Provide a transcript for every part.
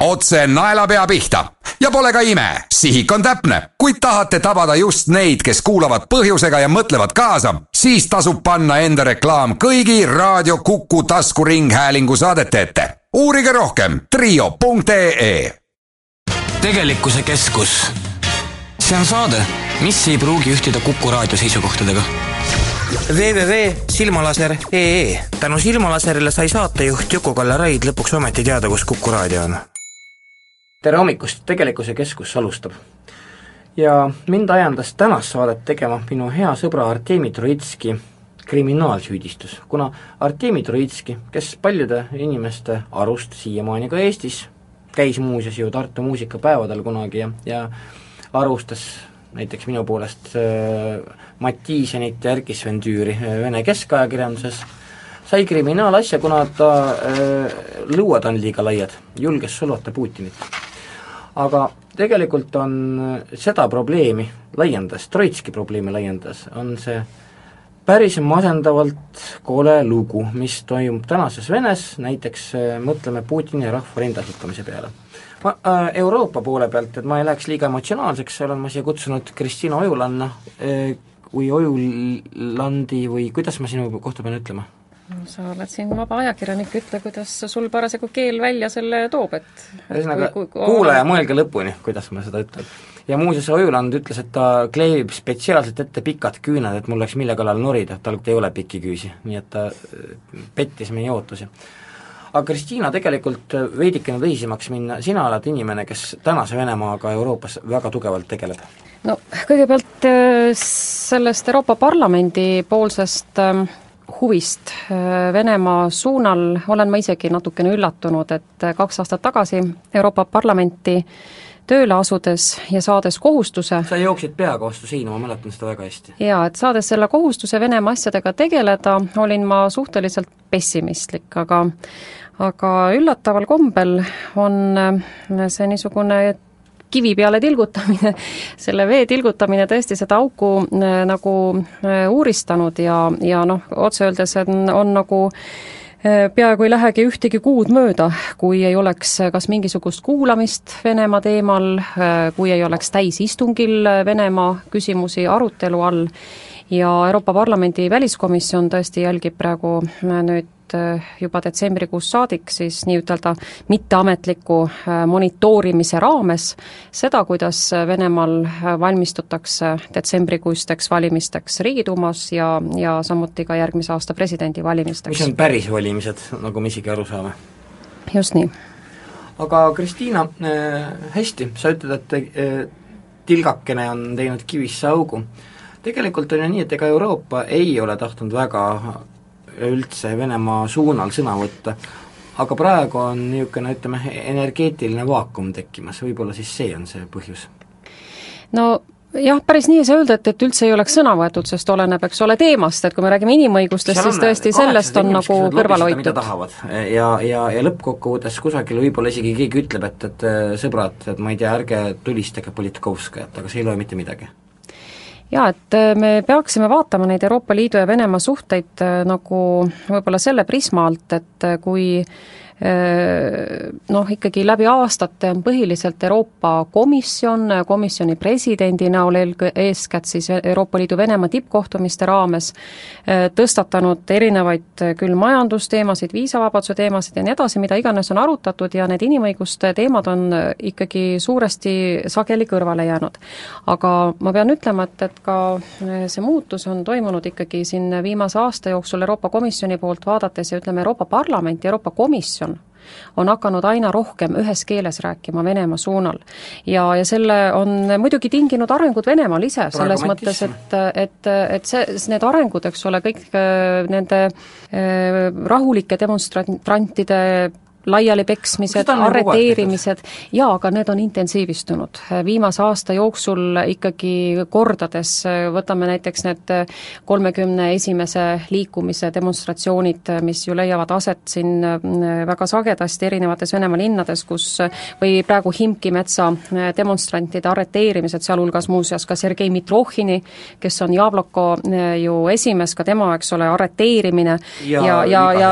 otse naelapea pihta ja pole ka ime, sihik on täpne, kuid tahate tabada just neid, kes kuulavad põhjusega ja mõtlevad kaasa, siis tasub panna enda reklaam kõigi Raadio Kuku taskuringhäälingu saadete ette. uurige rohkem trio.ee. tegelikkuse keskus. see on saade, mis ei pruugi ühtida Kuku raadio seisukohtadega www.silmalaser.ee tänu Silmalaserile sai saatejuht Juku-Kalle Raid lõpuks ometi teada, kus Kuku raadio on. Tere hommikust, Tegelikkuse Keskus alustab. ja mind ajendas tänast saadet tegema minu hea sõbra Artemi Troitski kriminaalsüüdistus, kuna Artemi Troitski, kes paljude inimeste arust siiamaani ka Eestis, käis muuseas ju Tartu muusikapäevadel kunagi ja, ja arvustas näiteks minu poolest äh, Mattiisenit ja Erkki Svendüüri äh, Vene keskajakirjanduses, sai kriminaalasja, kuna ta äh,, lõuad on liiga laiad, julges solvata Putinit. Aga tegelikult on äh, seda probleemi laiendas, Troitski probleemi laiendas, on see päris masendavalt kole lugu, mis toimub tänases Venes, näiteks äh, mõtleme Putini rahva rindasutamise peale ma äh, Euroopa poole pealt, et ma ei läheks liiga emotsionaalseks, olen ma siia kutsunud Kristina Ojulanna äh, või Ojulandi või kuidas ma sinu kohta pean ütlema? Sa oled siin vaba ajakirjanik, ütle, kuidas sul parasjagu keel välja selle toob, et ühesõnaga, kuulaja, mõelge lõpuni, kuidas ma seda ütlen. ja muuseas, Ojuland ütles, et ta kleebib spetsiaalselt ette pikad küüned, et mul oleks mille kallal norida, tal ei ole pikki küüsi, nii et ta äh, pettis meie ootusi aga Kristiina, tegelikult veidikene tõsisemaks minna, sina oled inimene, kes tänase Venemaaga Euroopas väga tugevalt tegeleb. no kõigepealt äh, sellest Euroopa Parlamendi poolsest ähm, huvist äh, Venemaa suunal olen ma isegi natukene üllatunud, et äh, kaks aastat tagasi Euroopa Parlamenti tööle asudes ja saades kohustuse sa jooksid peaga vastu seina, ma mäletan seda väga hästi. jaa, et saades selle kohustuse Venemaa asjadega tegeleda, olin ma suhteliselt pessimistlik, aga aga üllataval kombel on äh, see niisugune kivi peale tilgutamine, selle vee tilgutamine tõesti seda auku äh, nagu äh, uuristanud ja, ja noh, otse öeldes on, on nagu peaaegu ei lähegi ühtegi kuud mööda, kui ei oleks kas mingisugust kuulamist Venemaa teemal, kui ei oleks täisistungil Venemaa küsimusi arutelu all. Ja Euroopa Parlamendi väliskomisjon tõesti jälgib praegu nüüd nüüd äh, juba detsembrikuust saadik siis nii-ütelda mitteametliku äh, monitoorimise raames seda, kuidas Venemaal äh, valmistutakse detsembrikuisteks valimisteks Riigiduumas ja, ja samuti ka järgmise aasta presidendivalimisteks. mis on päris valimised, nagu me isegi aru saame? just nii. aga Kristiina äh,, hästi, sa ütled, et äh, tilgakene on teinud kivisse augu tegelikult on ju nii, et ega Euroopa ei ole tahtnud väga üldse Venemaa suunal sõna võtta, aga praegu on niisugune, ütleme, energeetiline vaakum tekkimas, võib-olla siis see on see põhjus? no jah, päris nii ei saa öelda, et, et üldse ei oleks sõna võetud, sest oleneb, eks ole, teemast, et kui me räägime inimõigustest, siis tõesti sellest on nagu kõrvale hoitud. ja, ja, ja lõppkokkuvõttes kusagil võib-olla isegi keegi ütleb, et, et sõbrad, et ma ei tea, ärge tulistage Politkovskajat, aga see ei loe mitte midagi jaa, et äh, me peaksime vaatama neid Euroopa Liidu ja Venemaa suhteid äh, nagu võib-olla selle prisma alt, et äh, kui noh, ikkagi läbi aastate on põhiliselt Euroopa Komisjon, komisjoni presidendi näol eelkõ-, eeskätt siis Euroopa Liidu Venemaa tippkohtumiste raames, tõstatanud erinevaid küll majandusteemasid, viisavabaduse teemasid ja nii edasi, mida iganes on arutatud ja need inimõiguste teemad on ikkagi suuresti sageli kõrvale jäänud. aga ma pean ütlema, et, et ka see muutus on toimunud ikkagi siin viimase aasta jooksul Euroopa Komisjoni poolt vaadates ja ütleme, Euroopa Parlament ja Euroopa Komisjon on hakanud aina rohkem ühes keeles rääkima Venemaa suunal. ja, ja selle on muidugi tinginud arengud Venemaal ise, selles mõttes, et, et, et see, need arengud, eks ole, kõik äh, nende äh, rahulike demonstrantide laialipeksmised, arreteerimised, jaa, aga need on intensiivistunud. viimase aasta jooksul ikkagi kordades, võtame näiteks need kolmekümne esimese liikumise demonstratsioonid, mis ju leiavad aset siin väga sagedasti erinevates Venemaa linnades, kus või praegu Himki metsa demonstrantide arreteerimised, sealhulgas muuseas ka Sergei Mitrohhini, kes on Jabloko ju esimees, ka tema, eks ole, arreteerimine. Ja, ja, ja, ja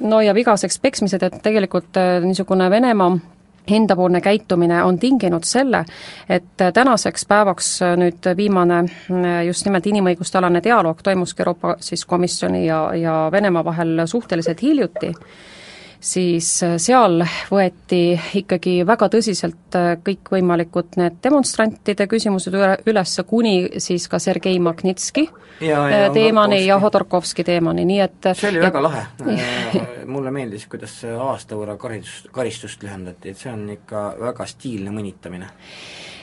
no ja vigaseks peksmised, et tegelikult äh, niisugune Venemaa endapoolne käitumine on tinginud selle, et tänaseks päevaks nüüd viimane just nimelt inimõiguste alane dialoog toimuski Euroopa siis komisjoni ja, ja Venemaa vahel suhteliselt hiljuti siis äh, seal võeti ikkagi väga tõsiselt äh, kõikvõimalikud need demonstrantide küsimused üle, üles, kuni siis ka Sergei Magnitski ja, ja, äh, teemani ja Hodorkovski. Teemani, nii et see oli ja, väga lahe. Mulle meeldis, kuidas aasta võrra karistust, karistust lühendati, et see on ikka väga stiilne mõnitamine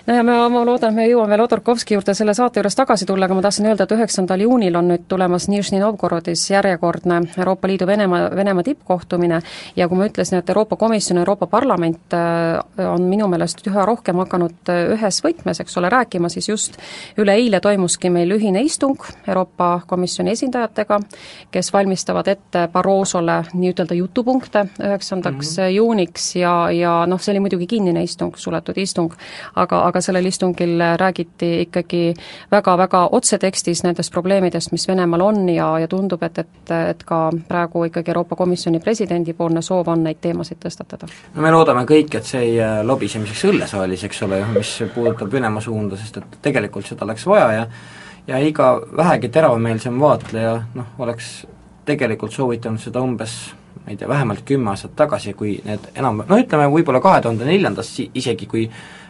no ja ma, ma loodan, et me jõuame veel Odorkovski juurde selle saate juures tagasi tulla, aga ma tahtsin öelda, et üheksandal juunil on nüüd tulemas Nižni Novgorodis järjekordne Euroopa Liidu Venemaa, Venemaa tippkohtumine ja kui ma ütlesin, et Euroopa Komisjon ja Euroopa Parlament äh, on minu meelest üha rohkem hakanud äh, ühes võtmes, eks ole, rääkima, siis just üleeile toimuski meil ühine istung Euroopa Komisjoni esindajatega, kes valmistavad ette Barrosole nii-ütelda jutupunkte üheksandaks mm -hmm. juuniks ja, ja noh, see oli muidugi kinnine istung, suletud istung, aga, aga aga sellel istungil räägiti ikkagi väga-väga otsetekstis nendest probleemidest, mis Venemaal on ja, ja tundub, et, et, et ka praegu ikkagi Euroopa Komisjoni presidendipoolne soov on neid teemasid tõstatada. no me loodame kõik, et see ei jää lobisemiseks õllesaalis, eks ole mis puudutab Venemaa suunda, sest et tegelikult seda oleks vaja ja ja iga vähegi teravmeelsem vaatleja noh, oleks tegelikult soovitanud seda umbes ma ei tea, vähemalt kümme aastat tagasi, kui need enam, no ütleme, võib-olla kahe tuhande neljandast isegi, kui Äh,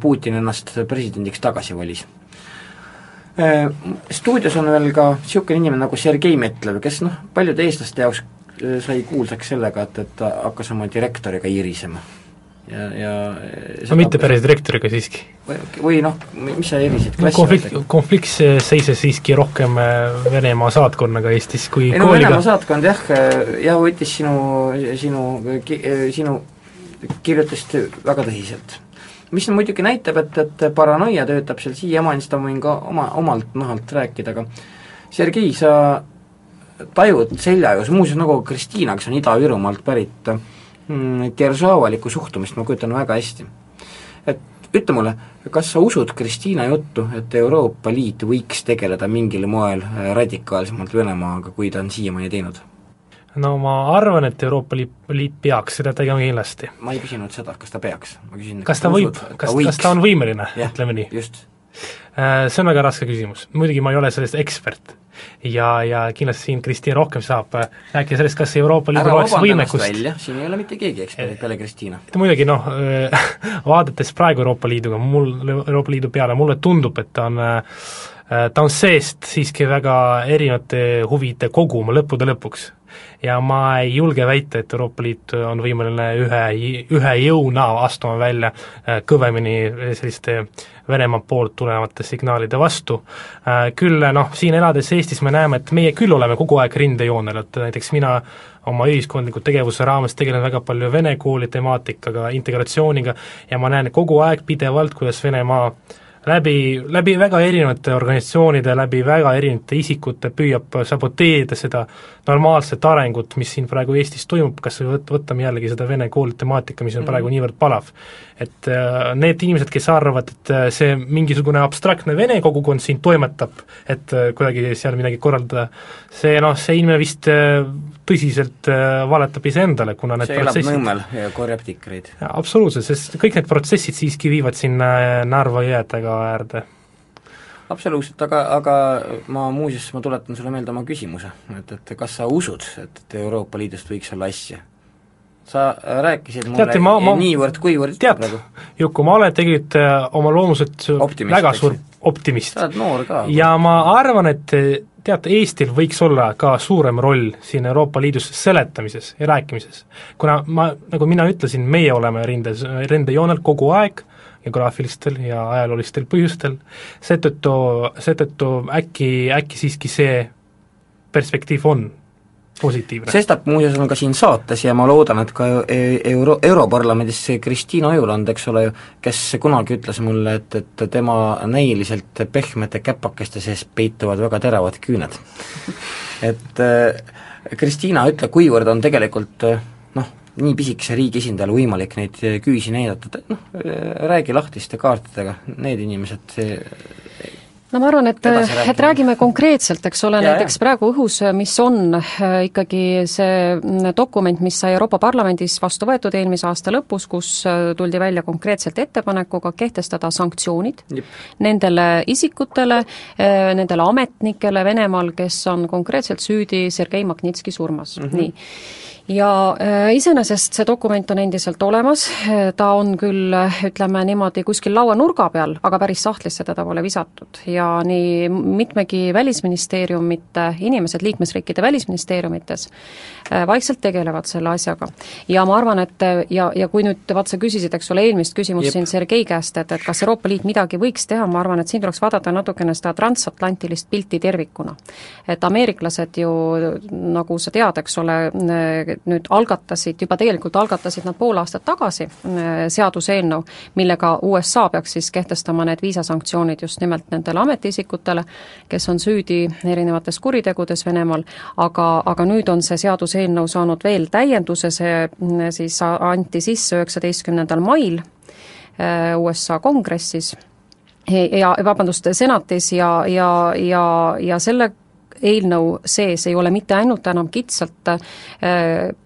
Putin ennast presidendiks tagasi valis. Äh, stuudios on veel ka niisugune inimene nagu Sergei Metlev, kes noh, paljude eestlaste jaoks äh, sai kuulsaks sellega, et, et ta hakkas oma direktoriga irisema. ja, ja no mitte päris direktoriga siiski. või, või noh, mis sa irisid no, konflikt, konflikt seises siiski rohkem Venemaa saatkonnaga Eestis kui ei no kooliga. Venemaa saatkond jah, jah võttis sinu, sinu, sinu kirjutust väga tõsiselt mis muidugi näitab, et, et paranoia töötab seal siiamaani, seda ma võin ka oma, omalt nahalt rääkida, aga Sergei, sa tajud seljaajus, muuseas nagu Kristiina, kes on Ida-Virumaalt pärit, mm, Deržavalikku suhtumist ma kujutan väga hästi. et ütle mulle, kas sa usud Kristiina juttu, et Euroopa Liit võiks tegeleda mingil moel radikaalsemalt Venemaaga, kui ta on siiamaani teinud? No ma arvan, et Euroopa Liit, Liit peaks seda tegema kindlasti. ma ei küsinud seda, kas ta peaks, ma küsin kas ta võib, kas, kas ta on võimeline, ütleme nii? Äh, see on väga raske küsimus, muidugi ma ei ole selles ekspert. ja, ja kindlasti siin Kristiina rohkem saab äh, rääkida sellest, kas Euroopa Liidul oleks võimekust välja, siin ei ole mitte keegi ekspert peale Kristiina. muidugi noh, äh, vaadates praegu Euroopa Liiduga, mul, Euroopa Liidu peale, mulle tundub, et ta on ta on seest siiski väga erinevate huvide kogum lõppude lõpuks ja ma ei julge väita, et Euroopa Liit on võimeline ühe, ühe jõuna astuma välja äh, kõvemini selliste Venemaa poolt tulevate signaalide vastu. Äh, küll noh, siin elades Eestis me näeme, et meie küll oleme kogu aeg rindejoonel, et näiteks mina oma ühiskondliku tegevuse raames tegelen väga palju vene kooli temaatikaga, integratsiooniga ja ma näen kogu aeg pidevalt, kuidas Venemaa äh, läbi, läbi väga erinevate organisatsioonide, läbi väga erinevate isikute püüab saboteerida seda normaalset arengut, mis siin praegu Eestis toimub, kas või võt-, võtame jällegi seda vene kooli temaatika, mis on -hmm. praegu niivõrd palav. et äh, need inimesed, kes arvavad, et äh, see mingisugune abstraktne vene kogukond siin toimetab, et äh, kuidagi seal midagi korraldada, see noh, see inimene vist tõsiselt valetab iseendale, kuna need see elab Nõmmel ja korjab tikreid. absoluutselt, sest kõik need protsessid siiski viivad sinna Narva jõe taga äärde absoluutselt, aga, aga ma muuseas, ma tuletan sulle meelde oma küsimuse, et, et kas sa usud, et, Euroopa Liidust võiks olla asja? sa rääkisid mulle Teate, ma, ma, niivõrd-kuivõrd tead, Juku, ma olen tegelikult äh, oma loomuselt väga suur optimist. sa oled noor ka. ja ma arvan, et teate, Eestil võiks olla ka suurem roll siin Euroopa Liidus seletamises ja rääkimises. kuna ma, nagu mina ütlesin, meie oleme rindes, rindejoonel kogu aeg, geograafilistel ja ajaloolistel põhjustel, seetõttu, seetõttu äkki, äkki siiski see perspektiiv on positiivne. sestap muuseas on ka siin saates ja ma loodan, et ka e-, Euro, Europarlamendis see Kristiina Ojuland, eks ole ju, kes kunagi ütles mulle, et, et tema näiliselt pehmete käpakeste sees peituvad väga teravad küüned. et äh, Kristiina, ütle, kuivõrd on tegelikult noh, nii pisikese riigi esindajal võimalik neid küüsi näidata, noh, räägi lahtiste kaartidega, need inimesed, see no ma arvan, et, et räägime konkreetselt, eks ole, näiteks ja. praegu õhus, mis on äh, ikkagi see mm, dokument, mis sai Euroopa Parlamendis vastu võetud eelmise aasta lõpus, kus äh, tuldi välja konkreetselt ettepanekuga kehtestada sanktsioonid Jep. nendele isikutele, äh, nendele ametnikele Venemaal, kes on konkreetselt süüdi Sergei Magnitski surmas mm, -hmm. nii ja äh, iseenesest see dokument on endiselt olemas, ta on küll ütleme niimoodi kuskil lauanurga peal, aga päris sahtlisse teda pole visatud ja nii mitmegi välisministeeriumite inimesed liikmesriikide välisministeeriumites äh, vaikselt tegelevad selle asjaga. ja ma arvan, et ja, ja kui nüüd, vaat sa küsisid, eks ole, eelmist küsimust Jep. siin Sergei käest, et, et kas Euroopa Liit midagi võiks teha, ma arvan, et siin tuleks vaadata natukene seda transatlantilist pilti tervikuna. et ameeriklased ju, nagu sa tead, eks ole, nüüd algatasid, juba tegelikult algatasid nad pool aastat tagasi äh, seaduseelnõu, millega USA peaks siis kehtestama need viisasanktsioonid just nimelt nendele ametiisikutele, kes on süüdi erinevates kuritegudes Venemaal, aga, aga nüüd on see seaduseelnõu saanud veel täienduse, see äh, siis anti sisse üheksateistkümnendal mail äh, USA kongressis. Ja vabandust, senatis ja, ja, ja, ja selle eelnõu sees ei ole mitte ainult enam kitsalt äh,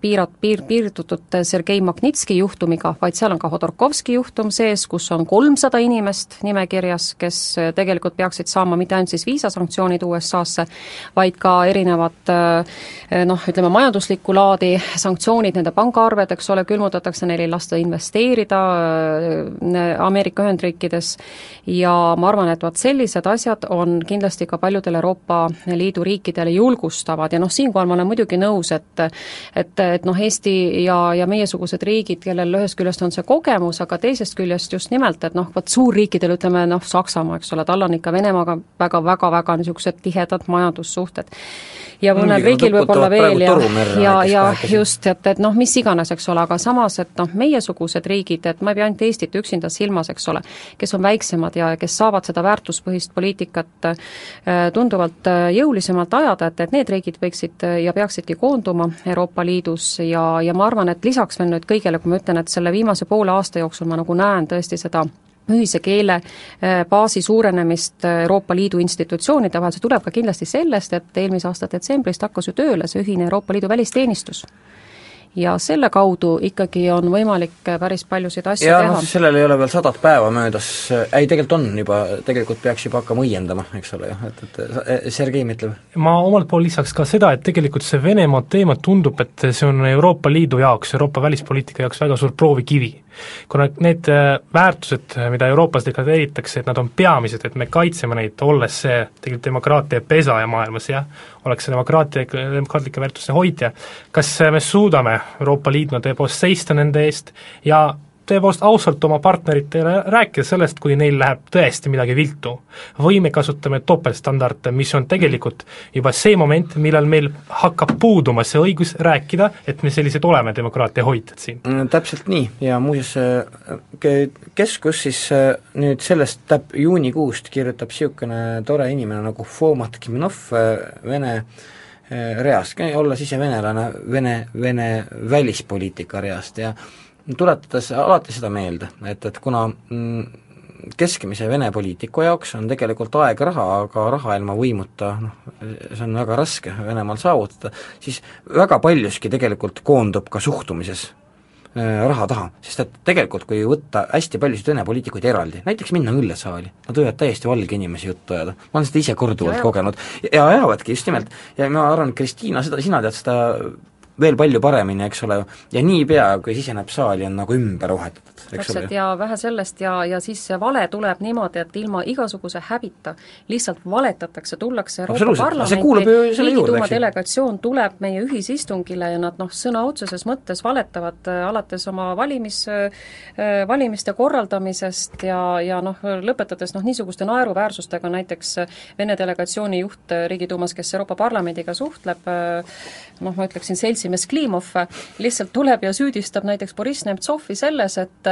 piirat-, piir-, piirdutud Sergei Magnitski juhtumiga, vaid seal on ka Hodorkovski juhtum sees, kus on kolmsada inimest nimekirjas, kes äh, tegelikult peaksid saama mitte ainult siis viisasanktsioonid USA-sse, vaid ka erinevad äh, noh, ütleme majanduslikku laadi sanktsioonid, nende pangaarved, eks ole, külmutatakse, neil ei lasta investeerida Ameerika Ühendriikides. Ja ma arvan, et vot sellised asjad on kindlasti ka paljudel Euroopa Liidu riikidele julgustavad ja noh, siinkohal ma olen muidugi nõus, et et, et noh, Eesti ja, ja meiesugused riigid, kellel ühest küljest on see kogemus, aga teisest küljest just nimelt, et noh, vot suurriikidel, ütleme noh, Saksamaa, eks ole, tal on ikka Venemaaga väga-väga-väga niisugused tihedad majandussuhted ja mõnel riigil võib olla veel ja, ja, ja just, et, et noh, mis iganes, eks ole, aga samas, et noh, meiesugused riigid, et ma ei pea ainult Eestit üksinda silmas, eks ole, kes on väiksemad ja kes saavad seda väärtuspõhist poliitikat äh, tunduvalt äh, jõulisemalt ajada, et, et need riigid võiksid äh, ja peaksidki koonduma Euroopa Liidus ja, ja ma arvan, et lisaks veel nüüd kõigele, kui ma ütlen, et selle viimase poole aasta jooksul ma nagu näen tõesti seda ühise keele äh, baasi suurenemist äh, Euroopa Liidu institutsioonide vahel, see tuleb ka kindlasti sellest, et eelmise aasta detsembrist hakkas ju tööle see ühine Euroopa Liidu välisteenistus ja selle kaudu ikkagi on võimalik päris paljusid asju ja, teha. noh, sellel ei ole veel sadat päeva möödas, ei tegelikult on juba, tegelikult peaks juba hakkama õiendama, eks ole ju, et, et Sergei ütleb. ma omalt poolt lisaks ka seda, et tegelikult see Venemaa teema tundub, et see on Euroopa Liidu jaoks, Euroopa välispoliitika jaoks väga suur proovikivi. Kuna need äh, väärtused, mida Euroopas deklareeritakse, et nad on peamised, et me kaitseme neid, olles see tegelikult demokraatia pesaja maailmas, jah, oleks see demokraatia, demokraatlike väärtuste hoidja, kas me suudame Euroopa Liiduna tõepoolest seista nende eest ja tõepoolest ausalt oma partneritele rääkida sellest, kui neil läheb tõesti midagi viltu. või me kasutame topeltstandarde, mis on tegelikult juba see moment, millal meil hakkab puuduma see õigus rääkida, et me sellised oleme, demokraatia hoidjad siin mm,. Täpselt nii ja muuseas keskus siis äh, nüüd sellest täp-, juunikuust kirjutab niisugune tore inimene nagu Fomat Kiminov äh, Vene äh, reast, olles ise venelane, Vene, Vene välispoliitika reast ja tuletades alati seda meelde, et, et kuna mm, keskmise Vene poliitiku jaoks on tegelikult aeg raha, aga raha ilma võimuta noh, see on väga raske Venemaal saavutada, siis väga paljuski tegelikult koondub ka suhtumises äh, raha taha, sest et tegelikult kui võtta hästi paljusid Vene poliitikuid eraldi, näiteks minna õllesaali, nad võivad täiesti valge inimesi juttu ajada, ma olen seda ise korduvalt ja, kogenud. Ja ajavadki just nimelt, ja ma arvan, Kristiina, seda, sina tead seda veel palju paremini, eks ole, ja niipea, kui siseneb saali, on nagu ümber vahetatud, eks ole. ja vähe sellest ja, ja siis see vale tuleb niimoodi, et ilma igasuguse häbita lihtsalt valetatakse, tullakse Euroopa Parlamenti, Riigiduuma delegatsioon tuleb meie ühisistungile ja nad noh, sõna otseses mõttes valetavad äh, alates oma valimis, äh, valimiste korraldamisest ja, ja noh, lõpetades noh, niisuguste naeruväärsustega, näiteks Vene delegatsiooni juht Riigiduumas, kes Euroopa Parlamendiga suhtleb, noh, ma ütleksin seltsi seltsimees Klimov lihtsalt tuleb ja süüdistab näiteks Boriss Nemtsovi selles, et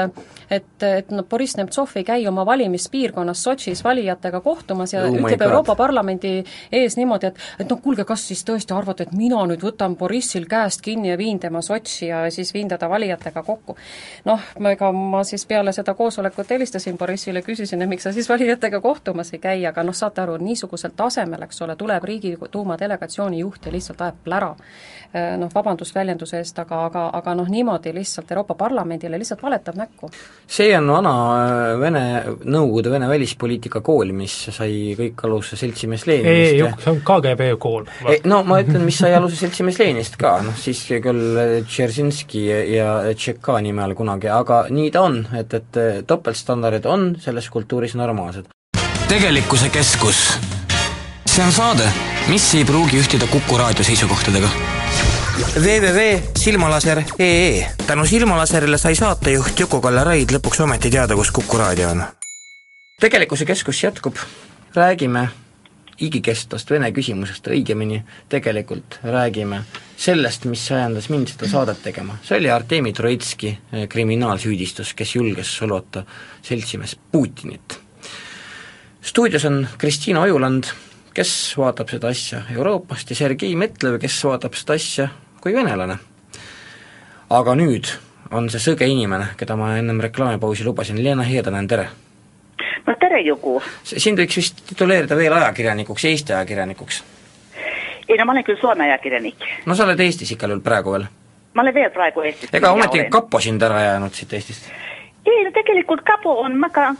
et, et no Boriss Nemtsov ei käi oma valimispiirkonnas Sotšis valijatega kohtumas ja oh ütleb Euroopa Parlamendi ees niimoodi, et et noh, kuulge, kas siis tõesti arvate, et mina nüüd võtan Borissil käest kinni ja viin tema Sotši ja siis viin teda valijatega kokku. noh, ega ma siis peale seda koosolekut helistasin Borissile, küsisin, et miks sa siis valijatega kohtumas ei käi, aga noh, saate aru, niisugusel tasemel, eks ole, tuleb Riigiduuma delegatsiooni juht ja lihtsalt ajab plära. Äh, noh, vabandust väljenduse eest, aga, aga, aga noh, niimoodi lihtsalt Euroopa Parlamendile lihtsalt valetab näkku. see on vana äh, Vene, Nõukogude Vene välispoliitika kool, mis sai kõik aluse seltsimees Leninist ei, see on KGB kool. no ma ütlen, mis sai aluse seltsimees Leninist ka, noh siis küll Dzeržinski ja Tšeka nime all kunagi, aga nii ta on, et, et topeltstandardid on selles kultuuris normaalsed. tegelikkuse keskus. See on saade, mis ei pruugi ühtida Kuku raadio seisukohtadega www.silmalaser.ee tänu Silmalaserile sai saatejuht Juku-Kalle Raid lõpuks ometi teada, kus Kuku raadio on. tegelikkuse keskus jätkub, räägime igikestvast Vene küsimusest, õigemini tegelikult räägime sellest, mis ajendas mind seda saadet tegema. see oli Artemi Troitski eh, kriminaalsüüdistus, kes julges solvata seltsimees Putinit. stuudios on Kristiina Ojuland, kes vaatab seda asja Euroopast ja Sergei Metlev, kes vaatab seda asja kui venelane. aga nüüd on see sõge inimene, keda ma ennem reklaamipausi lubasin, Leena Heedanen, tere! no tere, Juku! sind võiks vist tituleerida veel ajakirjanikuks, Eesti ajakirjanikuks? ei no ma olen küll Soome ajakirjanik. no sa oled Eestis igal juhul praegu veel? ma olen veel praegu Eestis. ega ometi kapo sind ära jäänud siit Eestist? Ei no tegelikult kapo on, ma ka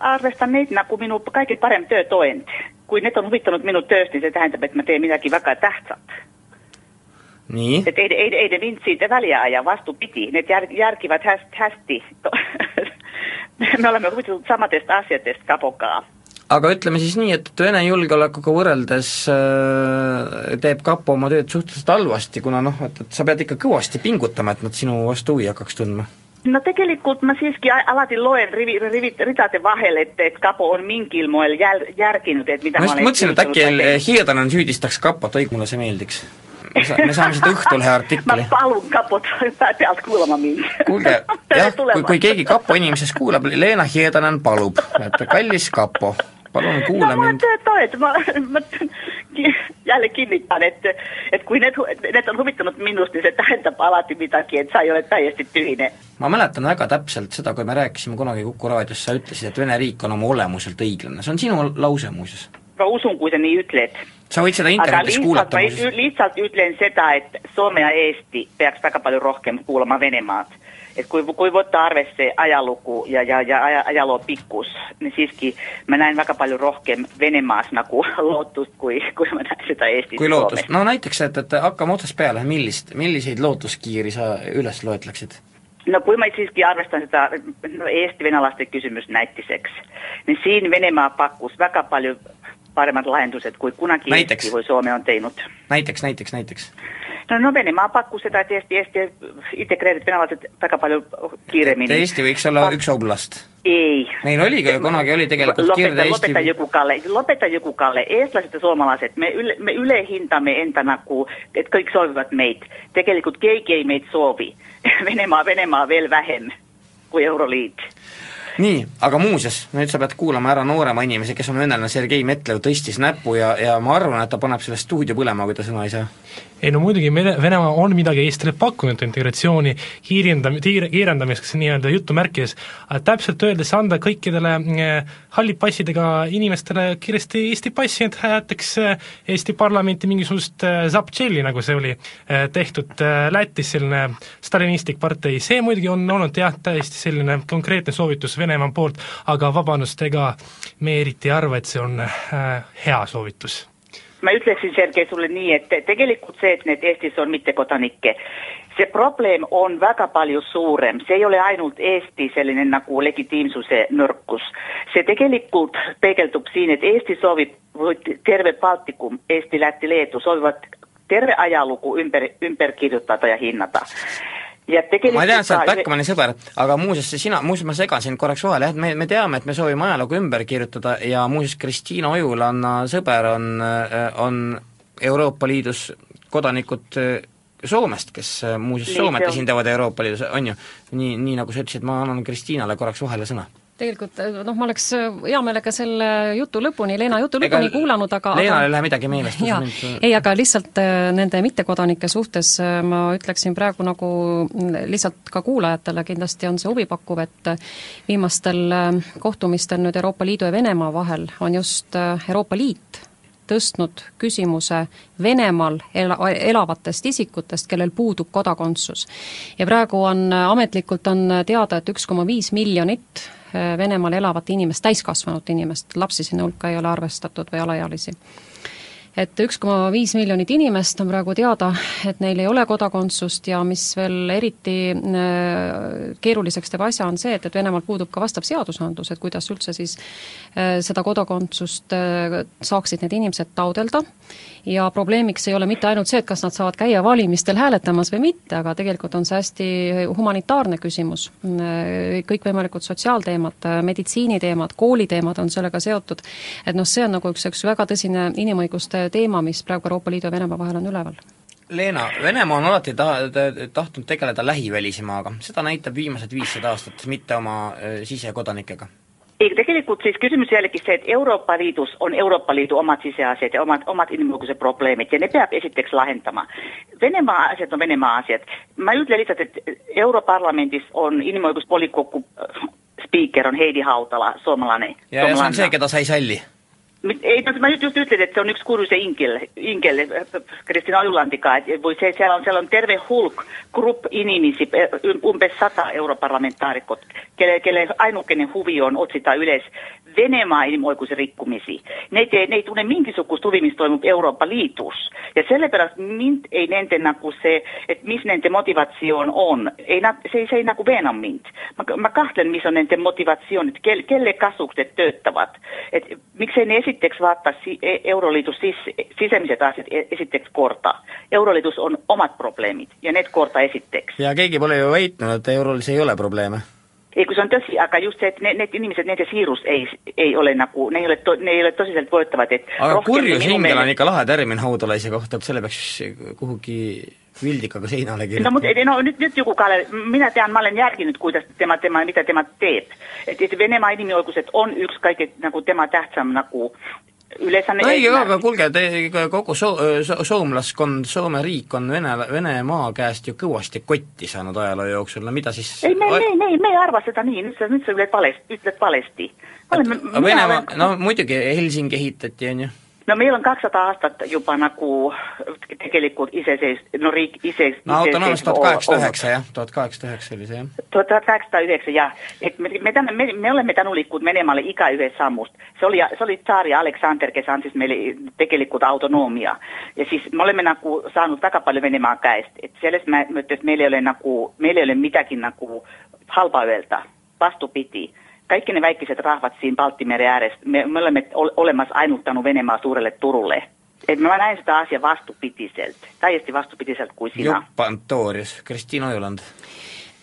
arvestan neid nagu minu kõige parem töötoend. kui need on huvitanud minu tööst, siis see tähendab, et ma teen midagi väga tähtsat. nii? et ei, ei, ei ne mind siitä välja aja, vastupidi, need järg, järgivad hästi, hästi me oleme huvitatud samadest asjadest kapoga aga ütleme siis nii, et Vene julgeolekuga võrreldes äh, teeb kapo oma tööd suhteliselt halvasti, kuna noh, et, et sa pead ikka kõvasti pingutama, et nad sinu vastu huvi hakkaks tundma no tegelikult ma siiski alati loen rivi, rivi, ridade vahel, et, et kapo on mingil moel jäl-, järginud, et mida ma just mõtlesin, et äkki Hiidanen süüdistaks kapot, oi kui mulle see meeldiks. Me sa-, me saame seda Õhtulehe artikli. ma palun kapot pealt kuulama mind. kuulge, jah, kui, kui keegi kapo inimesest kuulab, Leena Hiedanen palub, et kallis kapo, palun kuula no, mind. toet, ma, ma jälle kinnitan, et, et kui need, need on huvitanud minust, siis see tähendab alati midagi, et sa ei ole täiesti tühine. ma mäletan väga täpselt seda, kui me rääkisime kunagi Kuku raadios, sa ütlesid, et Vene riik on oma olemuselt õiglane, see on sinu lause muuseas. ma usun, kui sa nii ütled sa võid seda internetis kuulata muuseas. lihtsalt ütlen seda, et Soome ja Eesti peaks väga palju rohkem kuulama Venemaad. Et kui, kui võtta arvesse ajalugu ja, ja, ja aja, ajaloo pikkus, niin siiski ma näen väga palju rohkem Venemaas nagu lootust, kui, kui ma näen seda Eestis. kui lootust, no näiteks, et, et hakkame otsast peale, millist, milliseid lootuskiiri sa üles loetleksid? no kui ma siiski arvestan seda no, eesti-venelaste kysymys näiteks, niin siin Venemaa pakkus väga palju paremad lahendused, kui kunagi näiteks. Eesti või Soome on teinud. näiteks, näiteks, näiteks? no, no Venemaa pakkus seda, et Eesti, Eesti integreerib venelased väga palju kiiremini. Eesti võiks olla Pak üks oblast? ei. Neil oligi, kunagi oli tegelikult lopeta, Kirde Eesti lopeta joku Kalle, lopeta joku Kalle, eestlased ja suomalaiset, me, üle, me ülehindame enda nagu, et kõik soovivad meid. tegelikult keegi ei meid soovi. Venemaa, Venemaa veel vähem kui Euroliit nii, aga muuseas, nüüd sa pead kuulama ära noorema inimese, kes on venelane, Sergei Metlev tõstis näpu ja, ja ma arvan, et ta paneb selle stuudio põlema, kui ta sõna ei saa ei no muidugi Venemaa on midagi Eestile pakkunud, integratsiooni kiirendam-, kiire, kiirendamiseks nii-öelda jutumärkides, täpselt öeldes anda kõikidele eh, halli passidega inimestele kiiresti Eesti passi, et hääletaks eh, Eesti parlamenti mingisugust eh, zaptšelli, nagu see oli tehtud Lätis, selline stalinistlik partei, see muidugi on olnud jah, täiesti selline konkreetne soovitus Venemaa poolt, aga vabandust, ega me eriti ei arva, et see on hea soovitus ma ütleksin, Sergei, sulle nii, et tegelikult see, et need Eestis on mittekodanikke, see probleem on väga palju suurem, see ei ole ainult Eesti selline nagu legitiimsuse nõrkus. see tegelikult peegeldub siin, et Eesti soovib, terve Baltikum, Eesti, Läti, Leedu soovivad terve ajalugu ümber, ümber kirjutada ja hinnata ja tegelikult ma tean, sa oled Backmani sõber, aga muuseas, sina, muuseas ma segan sind korraks vahele, jah, et me, me teame, et me soovime ajalugu ümber kirjutada ja muuseas, Kristiina Ojulanna sõber on, on Euroopa Liidus kodanikud Soomest, kes äh, muuseas Soomet esindavad Euroopa Liidus, on ju, nii, nii nagu sa ütlesid, ma annan Kristiinale korraks vahele sõna tegelikult noh, ma oleks hea meelega selle jutu lõpuni, Leena jutu lõpuni Ega kuulanud, aga Leenal ei lähe midagi meelest. jaa, ei, aga lihtsalt nende mittekodanike suhtes ma ütleksin praegu nagu lihtsalt ka kuulajatele kindlasti on see huvipakkuv, et viimastel kohtumistel nüüd Euroopa Liidu ja Venemaa vahel on just Euroopa Liit tõstnud küsimuse Venemaal ela, elavatest isikutest, kellel puudub kodakondsus. ja praegu on, ametlikult on teada, et üks koma viis miljonit Venemaal elavat inimest, täiskasvanud inimest, lapsi sinna hulka ei ole arvestatud või alaealisi. Et üks koma viis miljonit inimest on praegu teada, et neil ei ole kodakondsust ja mis veel eriti äh, keeruliseks teeb asja, on see, et, et Venemaal puudub ka vastav seadusandlus, et kuidas üldse siis äh, seda kodakondsust äh, saaksid need inimesed taodelda ja probleemiks ei ole mitte ainult see, et kas nad saavad käia valimistel hääletamas või mitte, aga tegelikult on see hästi humanitaarne küsimus. kõikvõimalikud sotsiaalteemad, meditsiiniteemad, kooliteemad on sellega seotud, et noh, see on nagu üks, üks väga tõsine inimõiguste teema, mis praegu Euroopa Liidu ja Venemaa vahel on üleval. Leena, Venemaa on alati ta-, tahtnud tegeleda lähivälismaaga, seda näitab viimased viissada aastat, mitte oma äh, sisekodanikega ei, tegelikult siis kysymys jällegi se, että Euroopa Liidus on Euroopa Liidu omat sisäasiat ja omat, omat inimõiguse probleemit ja ne peab esiteks lahentamaan. Venemaa asiat on Venemaa asiat. Mä yritän lisätä, että Europarlamentissa on inimõiguspolikokku äh, speaker on Heidi Hautala, suomalainen. Ja, ja se on se, ketä sai salli. Ei, no, mä just ytlin, että se on yksi kuruse Inkel, Inkel Kristina Ojulantika, että voi se, siellä on, siellä on terve hulk, grupp inimisi, umpes sata europarlamentaarikot, kelle, kelle ainukenen huvi on otsita yleis Venemaa rikkumisi. Ne ei, ne ei tunne minkisukusta huvi, mistä toimii Eurooppa liitus. Ja selle pärast mint ei nente nagu se, että missä nente motivaation on. Ei, se, se ei nagu veena mint. Mä, mä kahtlen, missä on nente motivaation, että kelle, kelle kasukset tööttävät. Et miksei ne esitteeksi vaattaa si, e, Euroliitus sis, sisemiset asiat e, esitteeksi korta. Euroliitus on omat probleemit ja need korta esitteeksi. Ja keegi pole ju väitnud, että Eurolis ei ole probleeme ei se on tosi aika just se, että ne, ne ihmiset, ne siirus ei, ei ole nagu, ne ei ole, to, ne ei ole tosiselt voittavat, et aga kurjus hingel on ikka lahe termin haudalaise kohta, et selle peaks kuhugi vildikaga seinale kirjutama. No mutta no, nyt, nyt joku Kalle, minä tean, mä olen järkinyt, kuidas tema, tema, mitä tema teet. Että et Venemaa inimioikeudet on yksi kaiken nagu tema tähtsam nagu ülesanne õige, aga kuulge, te kogu so-, so-, soomlaskond, Soome riik on Vene, Venemaa käest ju kõvasti kotti saanud ajaloo jooksul, no mida siis ei, me, me, me, me ei arva seda nii, nüüd sa, nüüd sa ütled valesti, ütled valesti. Venemaa, no muidugi Helsingi ehitati, on ju No meillä on 200 aastat jopa nagu tegelikult iseseis, no riik ise... No autonoomista 1809 jah, 1809 oli se jah. 1809 jah, et me, me, me, me olemme tänne liikkunud Menemaalle ikä yhdessä sammusta. Se oli, se oli tsaari Aleksander, kes andis meille tegelikult autonomia. Ja siis me olemme nagu saanut väga palju Venemaa käest, et selles mõttes meil ei ole nagu, meil ei ole midagi nagu halba öelda, vastupidi kaikki ne väikkiset rahvat siinä Baltimeren ääressä, me, me olemme olemassa ainuttanut Venemaa suurelle turulle. Et mä näen sitä asiaa vastupitiseltä, täiesti vastupitiseltä kuin sinä. Joppa Antorius, Kristiina Ojuland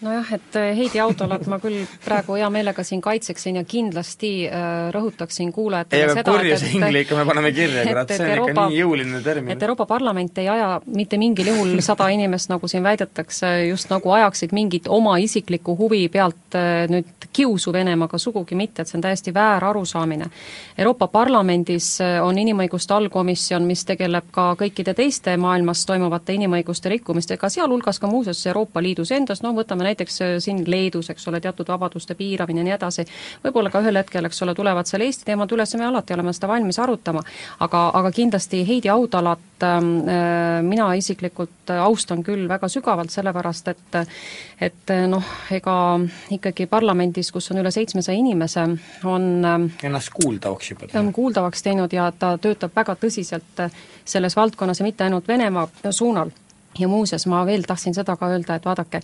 nojah, et äh, Heidi Autolat ma küll praegu hea meelega siin kaitseksin ja kindlasti äh, rõhutaksin kuulajatele ei, aga kurjuse ingli ikka me paneme kirja, kurat, see on Euroopa, ikka nii jõuline termin. et Euroopa Parlament ei aja mitte mingil juhul sada inimest, nagu siin väidetakse, just nagu ajaksid mingit oma isiklikku huvi pealt äh, nüüd kiusu Venemaaga, sugugi mitte, et see on täiesti väär arusaamine. Euroopa Parlamendis on inimõiguste allkomisjon, mis tegeleb ka kõikide teiste maailmas toimuvate inimõiguste rikkumistega, sealhulgas ka muuseas Euroopa Liidus endas, no võtame näiteks äh, siin Leedus, eks ole, teatud vabaduste piiramine ja nii edasi, võib-olla ka ühel hetkel, eks ole, tulevad seal Eesti teemad üles ja me alati oleme seda valmis arutama, aga, aga kindlasti Heidi Audalat ähm, äh, mina isiklikult austan küll väga sügavalt, sellepärast et et noh, ega ikkagi parlamendis, kus on üle seitsmesaja inimese, on ähm, ennast kuuldavaks juba teinud. kuuldavaks teinud ja ta töötab väga tõsiselt selles valdkonnas ja mitte ainult Venemaa suunal. Ja muuseas, ma veel tahtsin seda ka öelda, et vaadake,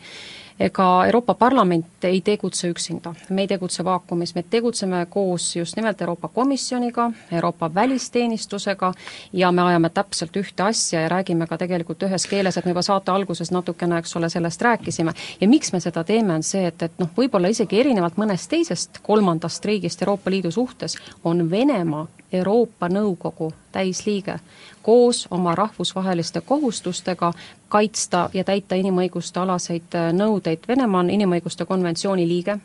ega Euroopa Parlament ei tegutse üksinda, me ei tegutse vaakumis, me tegutseme koos just nimelt Euroopa Komisjoniga, Euroopa välisteenistusega ja me ajame täpselt ühte asja ja räägime ka tegelikult ühes keeles, et me juba saate alguses natukene, eks ole, sellest rääkisime. ja miks me seda teeme, on see, et, et noh, võib-olla isegi erinevalt mõnest teisest kolmandast riigist Euroopa Liidu suhtes, on Venemaa Euroopa Nõukogu täisliige koos oma rahvusvaheliste kohustustega kaitsta ja täita inimõiguste alaseid nõudeid, Venemaa on inimõiguste konventsiooni liige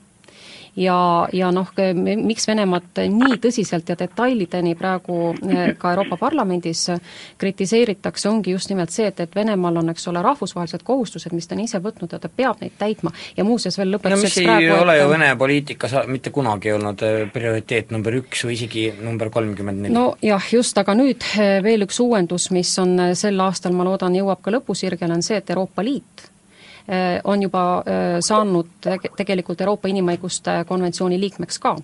ja, ja noh, miks Venemaad nii tõsiselt ja detailideni praegu eh, ka Euroopa Parlamendis kritiseeritakse, ongi just nimelt see, et, et Venemaal on, eks ole, rahvusvahelised kohustused, mis ta on ise võtnud ja ta peab neid täitma ja muuseas veel lõpetuseks no mis ei praegu, ole et... ju Vene poliitikas mitte kunagi olnud eh, prioriteet number üks või isegi number kolmkümmend neli. nojah, just, aga nüüd eh, veel üks uuendus, mis on sel aastal, ma loodan, jõuab ka lõpusirgele, on see, et Euroopa Liit on juba äh, saanud tegelikult Euroopa Inimõiguste konventsiooni liikmeks ka.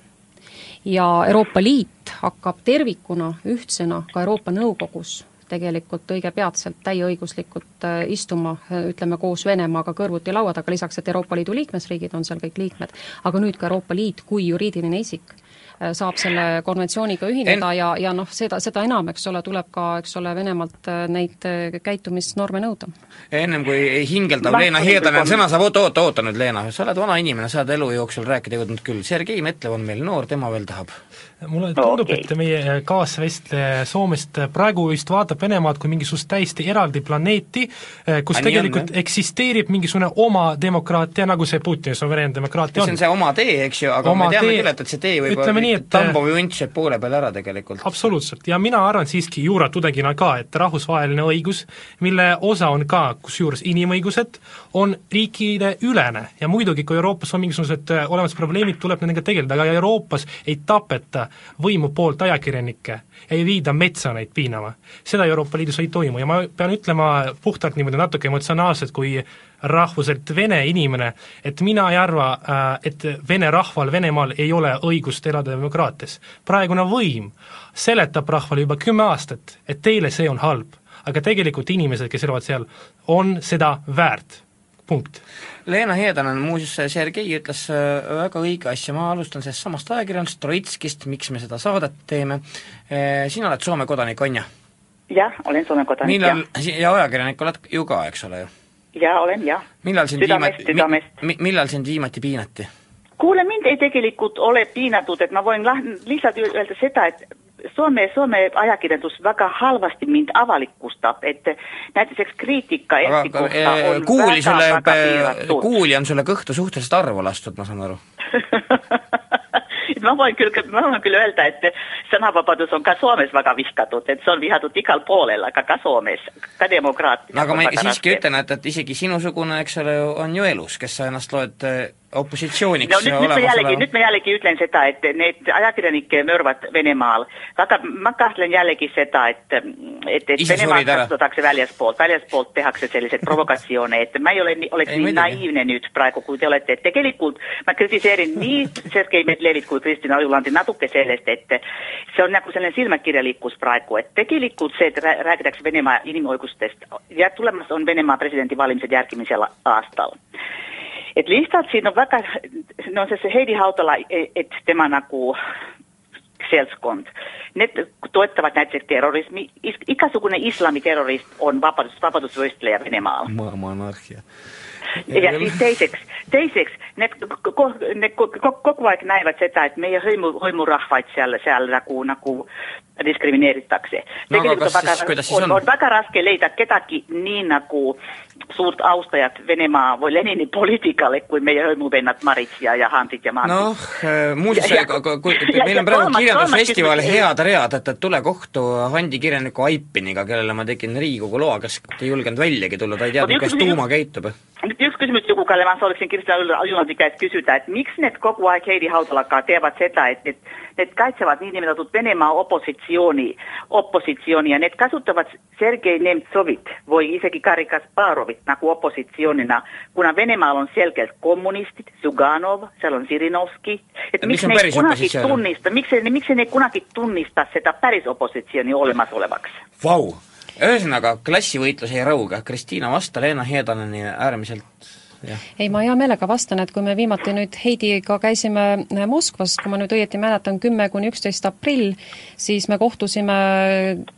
ja Euroopa Liit hakkab tervikuna ühtsena ka Euroopa Nõukogus tegelikult õige peatselt täieõiguslikult äh, istuma, ütleme koos Venemaaga kõrvuti laua taga, lisaks et Euroopa Liidu liikmesriigid on seal kõik liikmed, aga nüüd ka Euroopa Liit kui juriidiline isik Äh, saab selle konventsiooniga ühineda en... ja, ja noh, seda, seda enam, eks ole, tuleb ka, eks ole, Venemaalt äh, neid äh, käitumisnorme nõuda. ennem kui hingeldav Ma Leena Hiedanen sõna saab, oota, oota, oota nüüd, Leena, sa oled vana inimene, sa oled elu jooksul rääkida jõudnud küll, Sergei Metlev on meil noor, tema veel tahab mulle tundub okay., et meie kaasvestleja Soomest praegu vist vaatab Venemaad kui mingisugust täiesti eraldi planeeti, eh, kus A, tegelikult on, eksisteerib mingisugune oma demokraatia, nagu see Putini suvereen demokraatia on. see on see oma tee, eks ju, aga oma me teame tee, küll, et, et see tee võib ütleme nii, et Tambov ju õndseb poole peal ära tegelikult. absoluutselt, ja mina arvan siiski juuratudengina ka, et rahvusvaheline õigus, mille osa on ka kusjuures inimõigused, on riikide ülene ja muidugi, kui Euroopas on mingisugused olemas probleemid, tuleb nendega tegeleda, aga Euroopas ei tapeta võimu poolt ajakirjanikke, ei viida metsa neid piinama. seda Euroopa Liidus ei toimu ja ma pean ütlema puhtalt niimoodi natuke emotsionaalselt, kui rahvuselt vene inimene, et mina ei arva, äh, et vene rahval Venemaal ei ole õigust elada demokraatias. praegune võim seletab rahvale juba kümme aastat, et teile see on halb, aga tegelikult inimesed, kes elavad seal, on seda väärt, punkt Leena Heedanen, muuseas Sergei ütles äh, väga õige asja, ma alustan sellest samast ajakirjandusest, Troitskist, miks me seda saadet teeme, äh, sina oled Soome kodanik, on ju? jah, olen Soome kodanik, millal, ja ajakirjanik oled ju ka, eks ole ju? jaa, olen jah. millal sind südamest, viimati, mi, millal sind viimati piinati? kuule, mind ei tegelikult ole piinatud, et ma võin lah-, lihtsalt öelda seda, et Soome, Soome ajakirjandus väga halvasti mind avalikustab, et näiteks kriitika Eesti kohta on eh, kuuli väga, sulle, väga piiratud. kuuli on sulle kõhtu suhteliselt harva lastud, ma saan aru ma võin küll, ma võin küll öelda, et sõnavabadus on ka Soomes väga vihkatud, et see on vihatud igal poolel, aga ka Soomes, ka demokraatia aga ma siiski raske. ütlen, et, et isegi sinusugune, eks ole, on ju elus, kes sa ennast loed eh, opositsiooniks no, nüüd, nüüd ma jällegi, nüüd ma jällegi ütlen seda, et need ajakirjanikke mörvad Venemaal, väga, ma kahtlen jällegi seda, et et, et Venemaad kasutatakse väljaspoolt, väljaspoolt tehakse selliseid provokatsioone, et ma ei ole, oleks ei, nii naiivne nüüd praegu, kui te olete, et tegelikult ma kritiseerin nii Sergei Medlevit kui Kristina Ojulandi natuke sellest, et see on nagu selline silmakirjalikkus praegu, et tegelikult see, et räägitakse Venemaa inimõigustest ja tulemas on Venemaa presidendivalimised järgmisel aastal et lihtsalt siin on väga, no see, see Heidi Hautala, et tema nagu seltskond, need toetavad näiteks terrorismi, igasugune islamiterrorist on vabadus, vabadusvõistleja Venemaal. monarhia. ja siis teiseks, teiseks, need, need kogu aeg näevad seda, et meie hõimu, hõimurahvaid seal, seal nagu, nagu diskrimineeritakse no,. tegelikult on väga, on, on? on väga raske leida kedagi nii nagu suurt austajat Venemaa või Lenini poliitikale, kui meie hõimuvennad Marits ja, ja Hansit ja Mandit. noh, äh, muuseas, meil on praegu kirjandusfestival Head read, et, et tule kohtu Handi kirjaniku Aipiniga, kellele ma tegin Riigikogu loa, kes ei julgenud väljagi tulla, ta ei teadnud, kuidas tuuma käitub. nüüd üks küsimus, Juku-Kalle, ma sooviksin Kristina Ajulandi käest küsida, et miks need kogu aeg Heidi Haudalaga teevad seda, et, et need kaitsevad niinimetatud Venemaa opositsiooni, opositsiooni ja need kasutavad Sergei Nemtsovit või isegi Garri Kasparovit nagu opositsioonina, kuna Venemaal on selgelt kommunistid, Zuganov, seal on Zirinovski, et ja miks neid kunagi tunnista, miks, miks neid kunagi tunnista seda päris opositsiooni olemasolevaks? Vau, ühesõnaga, klassivõitlus jäi rauga, Kristiina Vasta, Leena Heedaneni äärmiselt ei, ma hea meelega vastan, et kui me viimati nüüd Heidiga käisime äh, Moskvas, kui ma nüüd õieti mäletan, kümme kuni üksteist aprill, siis me kohtusime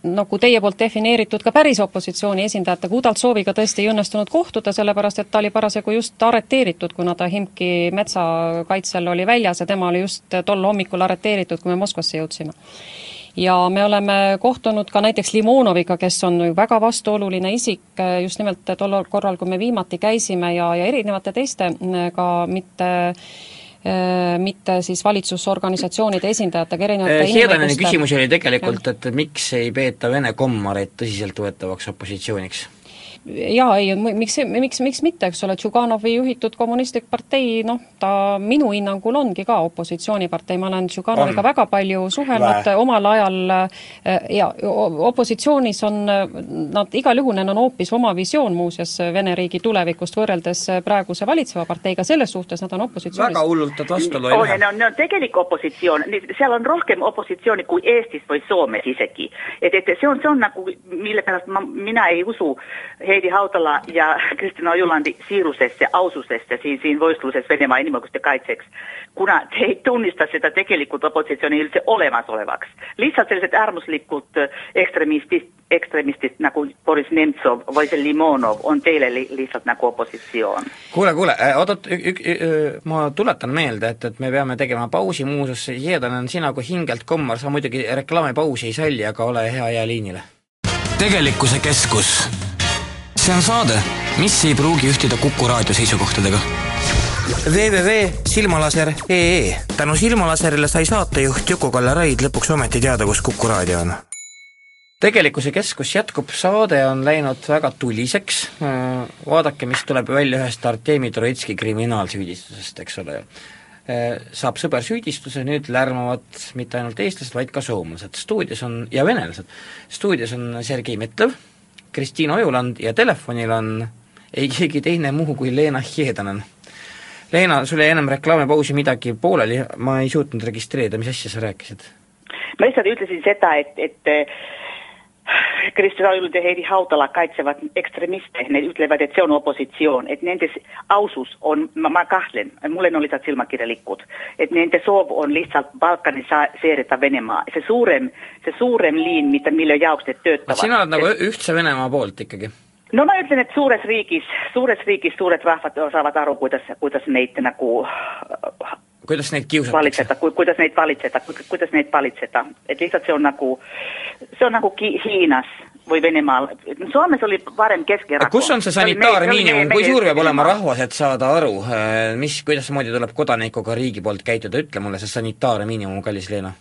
nagu teie poolt defineeritud ka päris opositsiooni esindajatega, Udaltsoviga tõesti ei õnnestunud kohtuda, sellepärast et ta oli parasjagu just arreteeritud, kuna ta Himki metsakaitsel oli väljas ja tema oli just tol hommikul arreteeritud, kui me Moskvasse jõudsime ja me oleme kohtunud ka näiteks Limonoviga, kes on väga vastuoluline isik just nimelt tollel korral, kui me viimati käisime ja, ja erinevate teiste ka mitte mitte siis valitsusorganisatsioonide esindajatega, erinevate Heedaneni küsimus oli tegelikult, et miks ei peeta Vene kommareid tõsiseltvõetavaks opositsiooniks jaa, ei, miks, miks, miks mitte, eks ole, Tšuganovi juhitud kommunistlik partei, noh, ta minu hinnangul ongi ka opositsioonipartei, ma olen Tšuganoviga väga palju suhelnud omal ajal äh, ja opositsioonis on nad, igal juhul neil on hoopis oma visioon muuseas Vene riigi tulevikust võrreldes praeguse valitseva parteiga, selles suhtes nad on opositsioonis. väga hullult, et vastuolu ei lähe. no tegelik opositsioon, seal on rohkem opositsiooni kui Eestis või Soomes isegi. et, et see on, see on nagu, mille pärast ma, mina ei usu Heidi Hautala ja Kristina Ojulandi siirusesse, aususesse siin, siin võistluses Venemaa inimõiguste kaitseks, kuna te ei tunnista seda tegelikult opositsiooni üldse olemasolevaks. lihtsalt sellised äärmuslikud ekstremistid, ekstremistid nagu Boris Nemtsov või see Limonov on teile li lihtsalt nagu opositsioon. kuule, kuule, äh, oot-oot, ma tuletan meelde, et, et me peame tegema pausi, muuseas, Jeedanen, sina kui hingelt kommar, sa muidugi reklaamipausi ei salli, aga ole hea, jää liinile. tegelikkuse keskus see on saade, mis ei pruugi ühtida Kuku raadio seisukohtadega. www.silmalaser.ee tänu Silmalaserile sai saatejuht Juku-Kalle Raid lõpuks ometi teada, kus Kuku raadio on. tegelikkuse keskus jätkub, saade on läinud väga tuliseks, vaadake, mis tuleb välja ühest Artemi Troitski kriminaalsüüdistusest, eks ole saab sõber süüdistuse, nüüd lärmavad mitte ainult eestlased, vaid ka soomlased. stuudios on, ja venelased, stuudios on Sergei Metlev, Kristiina Ojuland ja telefonil on ei keegi teine muu kui Leena Hiedanen. Leena, sul jäi ennem reklaamipausi midagi pooleli, ma ei suutnud registreerida, mis asja sa rääkisid? ma lihtsalt ütlesin seda, et, et Kristina Ojuland ja Heidi Hautala kaitsevad ekstremiste, need ütlevad, et see on opositsioon, et nende ausus on, ma, ma kahtlen, mulle on lihtsalt silmakirjalikud, et nende soov on lihtsalt balkaniseerida Venemaa, see suurem, see suurem liin, mida, mille jaoks need töötavad. sina oled nagu ühtse Venemaa poolt ikkagi? no ma ütlen, et suures riigis, suures riigis suured rahvad saavad aru, kuidas, kuidas neid nagu kuidas neid kiusatakse? kuidas neid valitseda, kuidas neid valitseda, et lihtsalt see on nagu, see on nagu Hiinas või Venemaal, Soomes oli varem Keskerakond. kus on see sanitaarmiinimum, kui suur peab olema rahvas, et saada aru, äh, mis, kuidasmoodi tuleb kodanikuga riigi poolt käituda, ütle mulle see sanitaarmiinimum, kallis Leena.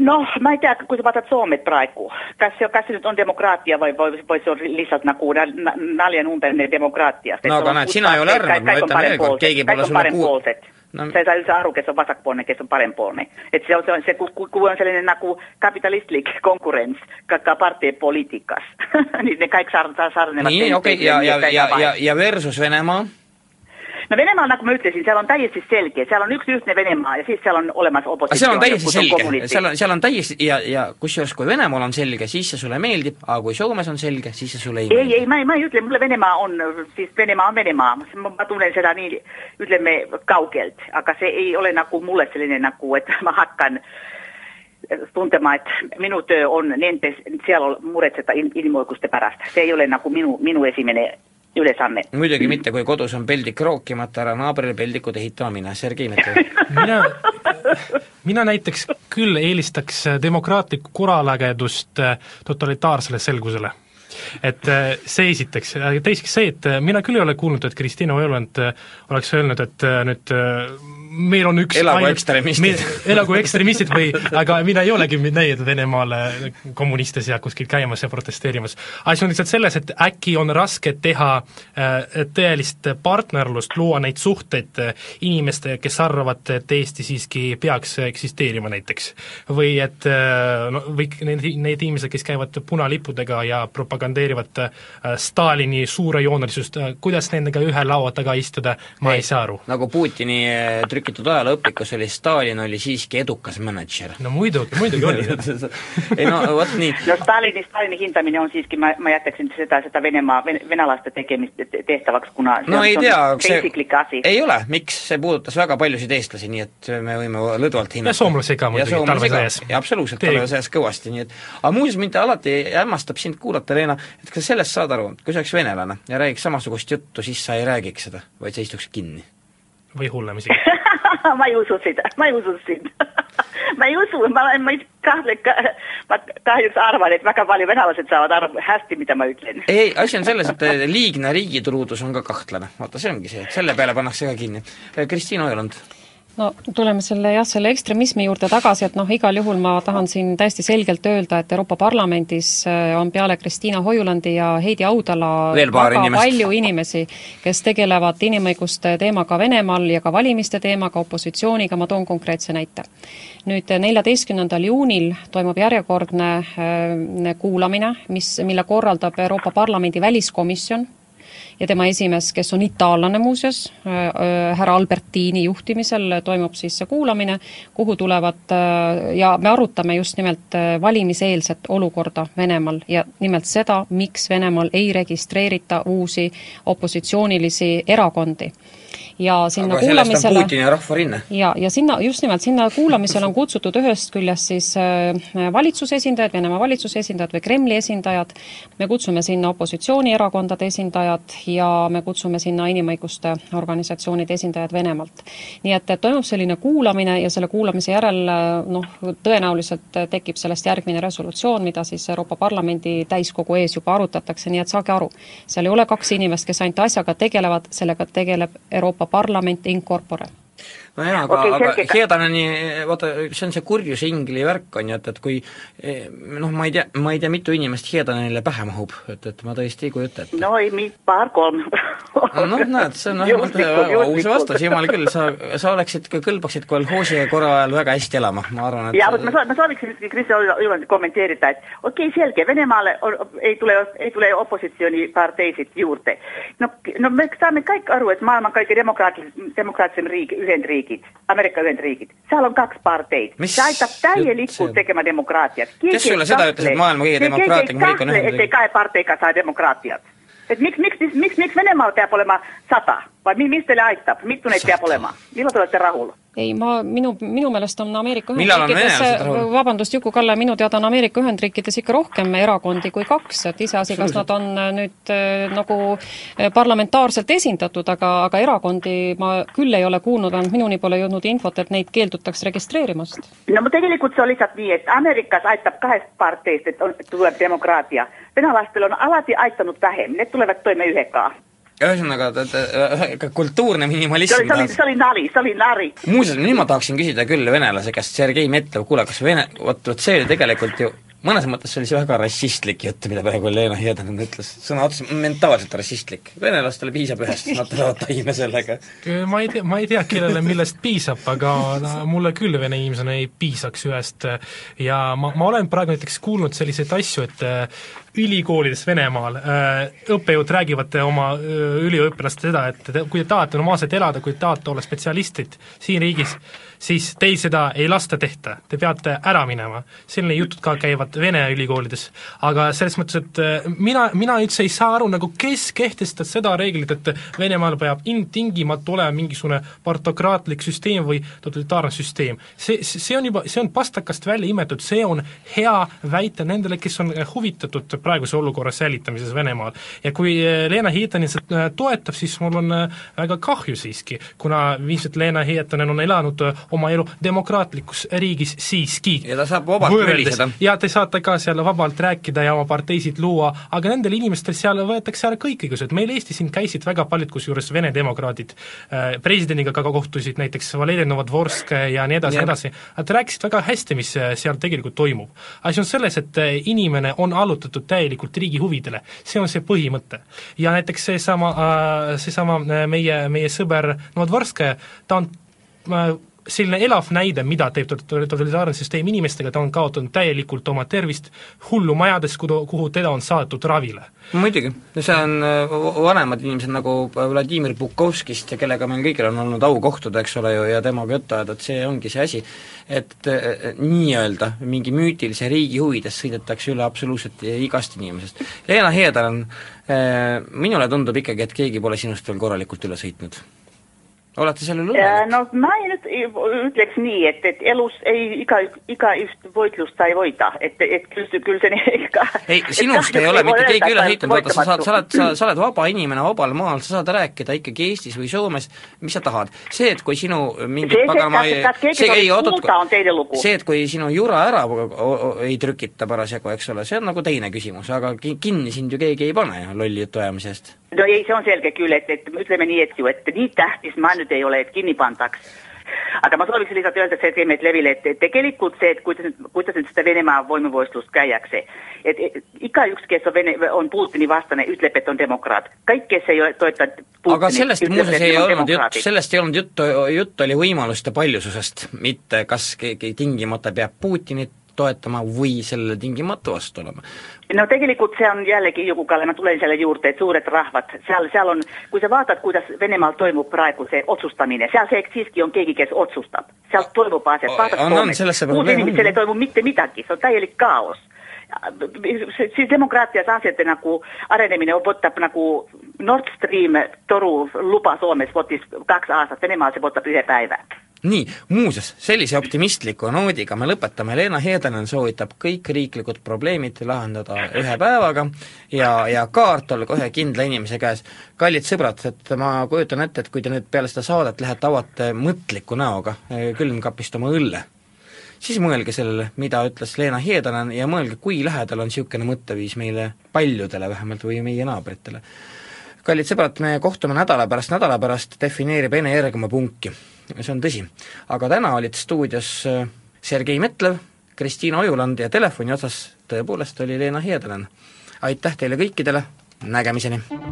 Noh, ma ei tea, kui sa vaatad Soomet praegu, kas see, kas see nüüd on demokraatia või, või, või see on lihtsalt nagu naljanumber demokraatiast. no aga näed, sina ei ole arvanud, ma ütlen veel kord, keegi pole sulle kuul-, no. sa ei saa üldse aru, kes on vasakpoolne, kes on parempoolne. et see on, see on see, kui on selline nagu kapitalistlik konkurents ka, ka parteipoliitikas nii need kõik sarnanevad. nii, okei okay., ja, ja, ja, ja, ja versus Venemaa no Venemaal, nagu ma ütlesin, seal on täiesti selge, seal on üks ühtne Venemaa ja siis seal on olemas opositsioon. seal on täiesti selge, seal on, seal on täiesti ja, ja kusjuures, kui Venemaal on selge, siis see sulle meeldib, aga kui Soomes on selge, siis see sulle ei meeldi. ei, ei, ma ei, ma ei ütle, mulle Venemaa on, siis Venemaa on Venemaa, ma tunnen seda nii, ütleme, kaugelt, aga see ei ole nagu mulle selline nagu, et ma hakkan tuntema, et minu töö on nende seal muretseda inimõiguste pärast, see ei ole nagu minu, minu esimene ülesanne. muidugi mitte, kui kodus on peldik rookimata, ära naabrile peldikut ehitama mine, Sergei Metlev mina, mina näiteks küll eelistaks demokraatlikku korralagedust äh, totalitaarsele selgusele. Et äh, see esiteks, teiseks see, et mina küll ei ole kuulnud, et Kristina Ojuland äh, oleks öelnud, et nüüd meil on üks elagu ekstremistid. elagu ekstremistid või, aga mina ei olegi näinud Venemaale kommuniste seal kuskil käimas ja protesteerimas. asi on lihtsalt selles, et äkki on raske teha äh, tõelist partnerlust, luua neid suhteid äh, inimestega, kes arvavad, et Eesti siiski peaks eksisteerima näiteks. või et äh, no või need, need inimesed, kes käivad punalippudega ja propagandeerivad Stalini suurejoonelisust, kuidas nendega ühe laua taga istuda, ma ei, ei saa aru. nagu Putini trük-, trükitud ajalooõpikus oli Stalin oli siiski edukas mänedžer. no muidugi, muidugi oli ei no vot nii. no Stalini, Stalini hindamine on siiski, ma, ma jätaksin seda, seda Venemaa, venelaste tegemist tehtavaks, kuna see no on, ei tea, see ei ole, miks, see puudutas väga paljusid eestlasi, nii et me võime lõdvalt hinnata. ja soomlasi ka muidugi talvesõjas. ja absoluutselt talvesõjas kõvasti, nii et aga muuseas, mind alati hämmastab sind kuulata, Leena, et kas sa sellest saad aru, kui sa oleks venelane ja räägiks samasugust juttu, siis sa ei räägiks seda, vaid sa istuks kinni või hullem isegi. Ma ei usu seda, ma ei usu sind ma ei usu, ma, ma ei kahtle ka,, ma kahjuks arvan, et väga palju venelased saavad aru hästi, mida ma ütlen. ei, asi on selles, et liigne riigitruudus on ka kahtlane, vaata see ongi see, et selle peale pannakse ka kinni. Kristiina Ojuland no tuleme selle jah, selle ekstremismi juurde tagasi, et noh, igal juhul ma tahan siin täiesti selgelt öelda, et Euroopa Parlamendis äh, on peale Kristiina Hoiulandi ja Heidi Audala väga inimest. palju inimesi, kes tegelevad inimõiguste teemaga Venemaal ja ka valimiste teemaga, opositsiooniga, ma toon konkreetse näite. nüüd neljateistkümnendal juunil toimub järjekordne äh, kuulamine, mis, mille korraldab Euroopa Parlamendi väliskomisjon, ja tema esimees, kes on itaallane muuseas, äh, äh, härra Albertini juhtimisel toimub siis see kuulamine, kuhu tulevad äh, ja me arutame just nimelt valimiseelset olukorda Venemaal ja nimelt seda, miks Venemaal ei registreerita uusi opositsioonilisi erakondi ja sinna aga kuulamisele Putini rahvarinne. ja, ja sinna, just nimelt, sinna kuulamisele on kutsutud ühest küljest siis äh, valitsuse esindajad, Venemaa valitsuse esindajad või Kremli esindajad, me kutsume sinna opositsioonierakondade esindajad ja me kutsume sinna inimõiguste organisatsioonide esindajad Venemaalt. nii et, et toimub selline kuulamine ja selle kuulamise järel noh, tõenäoliselt tekib sellest järgmine resolutsioon, mida siis Euroopa Parlamendi täiskogu ees juba arutatakse, nii et saage aru, seal ei ole kaks inimest, kes ainult asjaga tegelevad, sellega tegeleb Euroopa Parlament in corpore no jaa, aga okay,, aga Heedaneni, vaata, see on see kurjuse ingli värk, on ju, et, et kui eh, noh, ma ei tea, ma ei tea, mitu inimest Heedanenile pähe mahub, et, et ma tõesti ei kujuta ette. no ei, paar-kolm noh, näed, see on vähemalt väga aus vastus, jumal küll, sa, sa oleksid, kõlbaksid kolhoosi korra ajal väga hästi elama, ma arvan, et jaa, vot ma, ma sooviksin Kristi Oivaldi kommenteerida, et okei okay,, selge, Venemaale on, ei tule, ei tule opositsiooniparteisid juurde. no, no me saame kõik aru, et maailma kõige demokraatlisem, demokraatsem riik, Ühendriigid, Ameerika Ühendriigid, seal on kaks parteid. see aitab täielikult tegema demokraatiat. kes sulle seda ütles, et maailma kõige demokraatlikum riik on Ühendriigid? et ei kahe parteiga saa demokraatiat. et miks, miks, miks, miks, miks Venemaal peab olema sada või mis teile aitab, mitu neid peab olema, millal te olete rahul? ei, ma, minu, minu meelest on Ameerika Ühendriikides, vabandust, Juku-Kalle, minu teada on Ameerika Ühendriikides ikka rohkem erakondi kui kaks, et iseasi, kas nad on äh, nüüd äh, nagu äh, parlamentaarselt esindatud, aga, aga erakondi ma küll ei ole kuulnud, vähemalt minuni pole jõudnud infot, et neid keeldutakse registreerimast. no tegelikult see on lihtsalt nii, et Ameerikas aitab kahest parteist, et on, tuleb demokraatia. venelastel on alati aitanud vähem, need tulevad toime ühega ühesõnaga, kultuurne minimalism see oli, see oli nali, see oli nali. muuseas, nüüd ma tahaksin küsida küll venelase käest, Sergei Metlov, kuule, kas vene, vot, vot see oli tegelikult ju mõnes mõttes see oli see väga rassistlik jutt, mida praegu Lena Heedanen ütles, sõna otseses mentaalselt rassistlik. venelastele piisab ühest, nad tulevad taime sellega. ma ei tea, ma ei tea, kellele millest piisab, aga mulle küll vene inimesena ei piisaks ühest ja ma, ma olen praegu näiteks kuulnud selliseid asju, et ülikoolides Venemaal õppejõud räägivad oma üliõpilastele seda, et kui te tahate normaalselt elada, kui te tahate olla spetsialistid siin riigis, siis teil seda ei lasta tehta, te peate ära minema. selline jutud ka käivad Vene ülikoolides. aga selles mõttes, et äh, mina, mina üldse ei saa aru, nagu kes kehtestas seda reeglit, et Venemaal peab ilmtingimata olema mingisugune partokraatlik süsteem või totalitaarne süsteem. see, see on juba, see on pastakast välja imetud, see on hea väita nendele, kes on huvitatud praeguse olukorra säilitamises Venemaal. ja kui äh, Lena Hietanen seda äh, toetab, siis mul on väga kahju siiski, kuna ilmselt Lena Hietanen on elanud oma elu demokraatlikus riigis siiski. ja ta saab vabalt möliseda. ja te saate ka seal vabalt rääkida ja oma parteisid luua, aga nendel inimestel seal võetakse ära kõik õigused, meil Eestis siin käisid väga paljud, kusjuures Vene demokraadid äh,, presidendiga ka kohtusid, näiteks Valeri Novodvorsk ja nii edasi nii edasi, nad rääkisid väga hästi, mis äh, seal tegelikult toimub. asi on selles, et äh, inimene on allutatud täielikult riigi huvidele, see on see põhimõte. ja näiteks seesama, seesama meie, meie sõber Novodvorsk, ta on selline elav näide, mida teeb totalitaarne süsteem inimestega, ta on kaotanud täielikult oma tervist hullumajades, kuhu, kuhu teda on saadetud ravile. muidugi, see on äh, vanemad inimesed nagu Vladimir Bukovskist ja kellega meil kõigil on olnud au kohtuda, eks ole ju, ja temaga juttu ajada, et see ongi see asi, et äh, nii-öelda mingi müütilise riigi huvides sõidetakse üle absoluutselt igast inimesest. Leena Heedal on, äh, minule tundub ikkagi, et keegi pole sinust veel korralikult üle sõitnud olete sellele õnnelik? no ma ei nüüd ütleks nii, et, et elus ei iga, igaüht võitlust sa ei võida, et, et küll, küll see nii ikka ei, sinust ei ole mitte keegi üle heitnud, vaata sa saad, sa oled, sa, sa oled vaba inimene vabal maal, sa saad rääkida ikkagi Eestis või Soomes, mis sa tahad. see, et kui sinu mingi see, pagana see, kuulda, on teine lugu. see, et kui sinu jura ära ei trükita parasjagu, eks ole, see on nagu teine küsimus, aga kinni sind ju keegi ei pane lolli jutu ajamise eest no ei, see on selge küll, et, et ütleme nii, et ju, et nii tähtis ma nüüd ei ole, et kinni pandaks. aga ma sooviksin lihtsalt öelda Sergei Medlevile, et, et tegelikult see, et kuidas, kuidas nüüd seda Venemaa võimuvõistlust käiakse, et, igaüks, kes on Vene, on Putini vastane, ütleb, et on demokraat. kõik, kes ei toeta Putinit, aga sellest muuseas ei olnud jutt, sellest ei olnud juttu, jutt oli võimaluste paljususest, mitte kas keegi tingimata peab Putinit toetama või sellele tingimata vastu olema? No tegelikult see on jällegi Juku-Kalle, ma tulen selle juurde, et suured rahvad, seal, seal on, kui sa vaatad, kuidas Venemaal toimub praegu see otsustamine, seal see siiski on keegi, kes otsustab. seal toimub asjad, vaatad Soomes, muud inimestel ei toimu mitte midagi, see on täielik kaos. Siis demokraatias asjade nagu arenemine võtab nagu Nord Stream toru luba Soomes võttis kaks aastat, Venemaal see võtab ühe päeva nii, muuseas, sellise optimistliku noodiga me lõpetame, Leena Heedanen soovitab kõik riiklikud probleemid lahendada ühe päevaga ja, ja kaart olla kohe kindla inimese käes. kallid sõbrad, et ma kujutan ette, et kui te nüüd peale seda saadet lähete, avate mõtliku näoga eh, külmkapist oma õlle, siis mõelge sellele, mida ütles Leena Heedanen ja mõelge, kui lähedal on niisugune mõtteviis meile paljudele vähemalt või meie naabritele. kallid sõbrad, me kohtume nädala pärast, nädala pärast defineerib Ene Järgma punki see on tõsi. aga täna olid stuudios äh, Sergei Metlev, Kristiina Ojuland ja telefoni otsas tõepoolest oli Leena Hiedelen. aitäh teile kõikidele, nägemiseni!